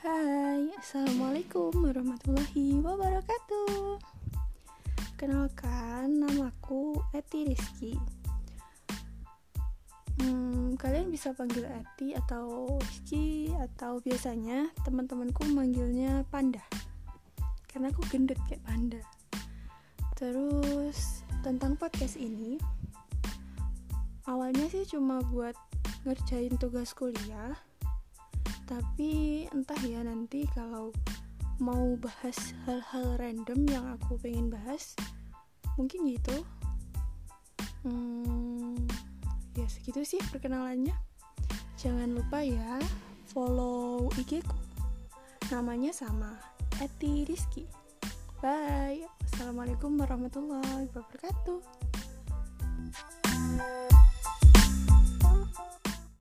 Hai, Assalamualaikum warahmatullahi wabarakatuh. Kenalkan, namaku Eti Rizky. Hmm, Kalian bisa panggil Eti atau Rizky Atau biasanya teman-temanku manggilnya Panda. Karena aku gendut kayak panda. Terus tentang podcast ini Awalnya sih cuma buat ngerjain tugas kuliah tapi entah ya nanti kalau mau bahas hal-hal random yang aku pengen bahas mungkin gitu. Hmm, ya segitu sih perkenalannya. Jangan lupa ya follow IG ku. Namanya sama Eti Rizky. Bye. Assalamualaikum warahmatullahi wabarakatuh